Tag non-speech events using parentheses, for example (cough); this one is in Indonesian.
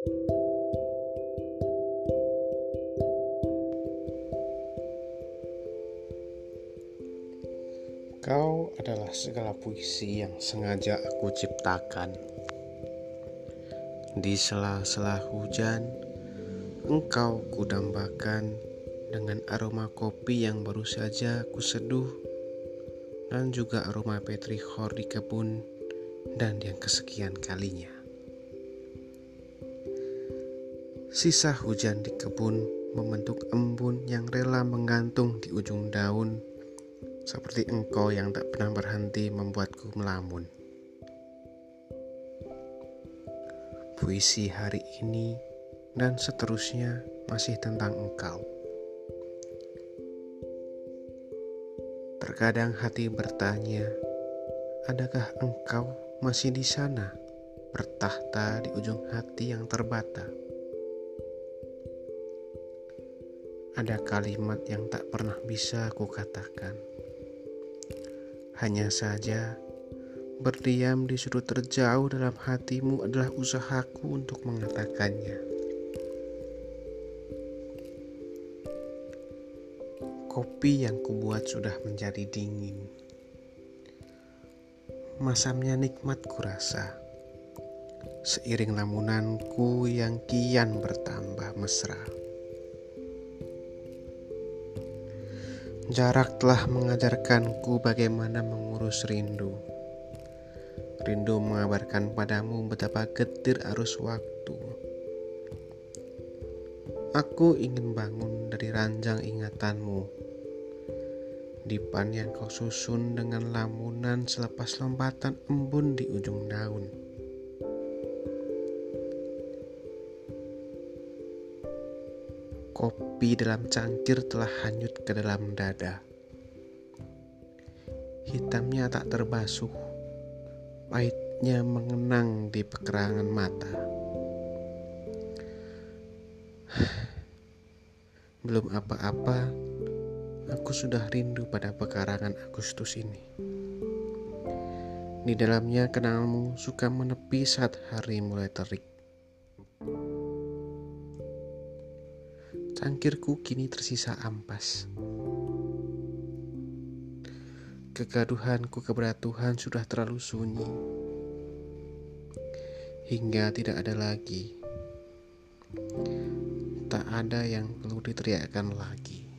Kau adalah segala puisi yang sengaja aku ciptakan. Di sela-sela hujan, engkau kudambakan dengan aroma kopi yang baru saja kuseduh dan juga aroma petrikor di kebun dan yang kesekian kalinya. Sisa hujan di kebun membentuk embun yang rela menggantung di ujung daun seperti engkau yang tak pernah berhenti membuatku melamun. Puisi hari ini dan seterusnya masih tentang engkau. Terkadang hati bertanya, adakah engkau masih di sana, bertahta di ujung hati yang terbata? Ada kalimat yang tak pernah bisa kukatakan. katakan hanya saja, berdiam di sudut terjauh dalam hatimu adalah usahaku untuk mengatakannya. Kopi yang kubuat sudah menjadi dingin. Masamnya nikmat kurasa. Seiring lamunanku yang kian bertambah mesra. Jarak telah mengajarkanku bagaimana mengurus rindu. Rindu mengabarkan padamu betapa getir arus waktu. Aku ingin bangun dari ranjang ingatanmu. Dipan yang kau susun dengan lamunan selepas lompatan embun di ujung daun. Kopi dalam cangkir telah hanyut ke dalam dada. Hitamnya tak terbasuh, pahitnya mengenang di pekerangan mata. (sighs) Belum apa-apa, aku sudah rindu pada pekarangan Agustus ini. Di dalamnya kenalmu suka menepi saat hari mulai terik. Cangkirku kini tersisa ampas. Kegaduhanku kepada Tuhan sudah terlalu sunyi. Hingga tidak ada lagi. Tak ada yang perlu diteriakkan lagi.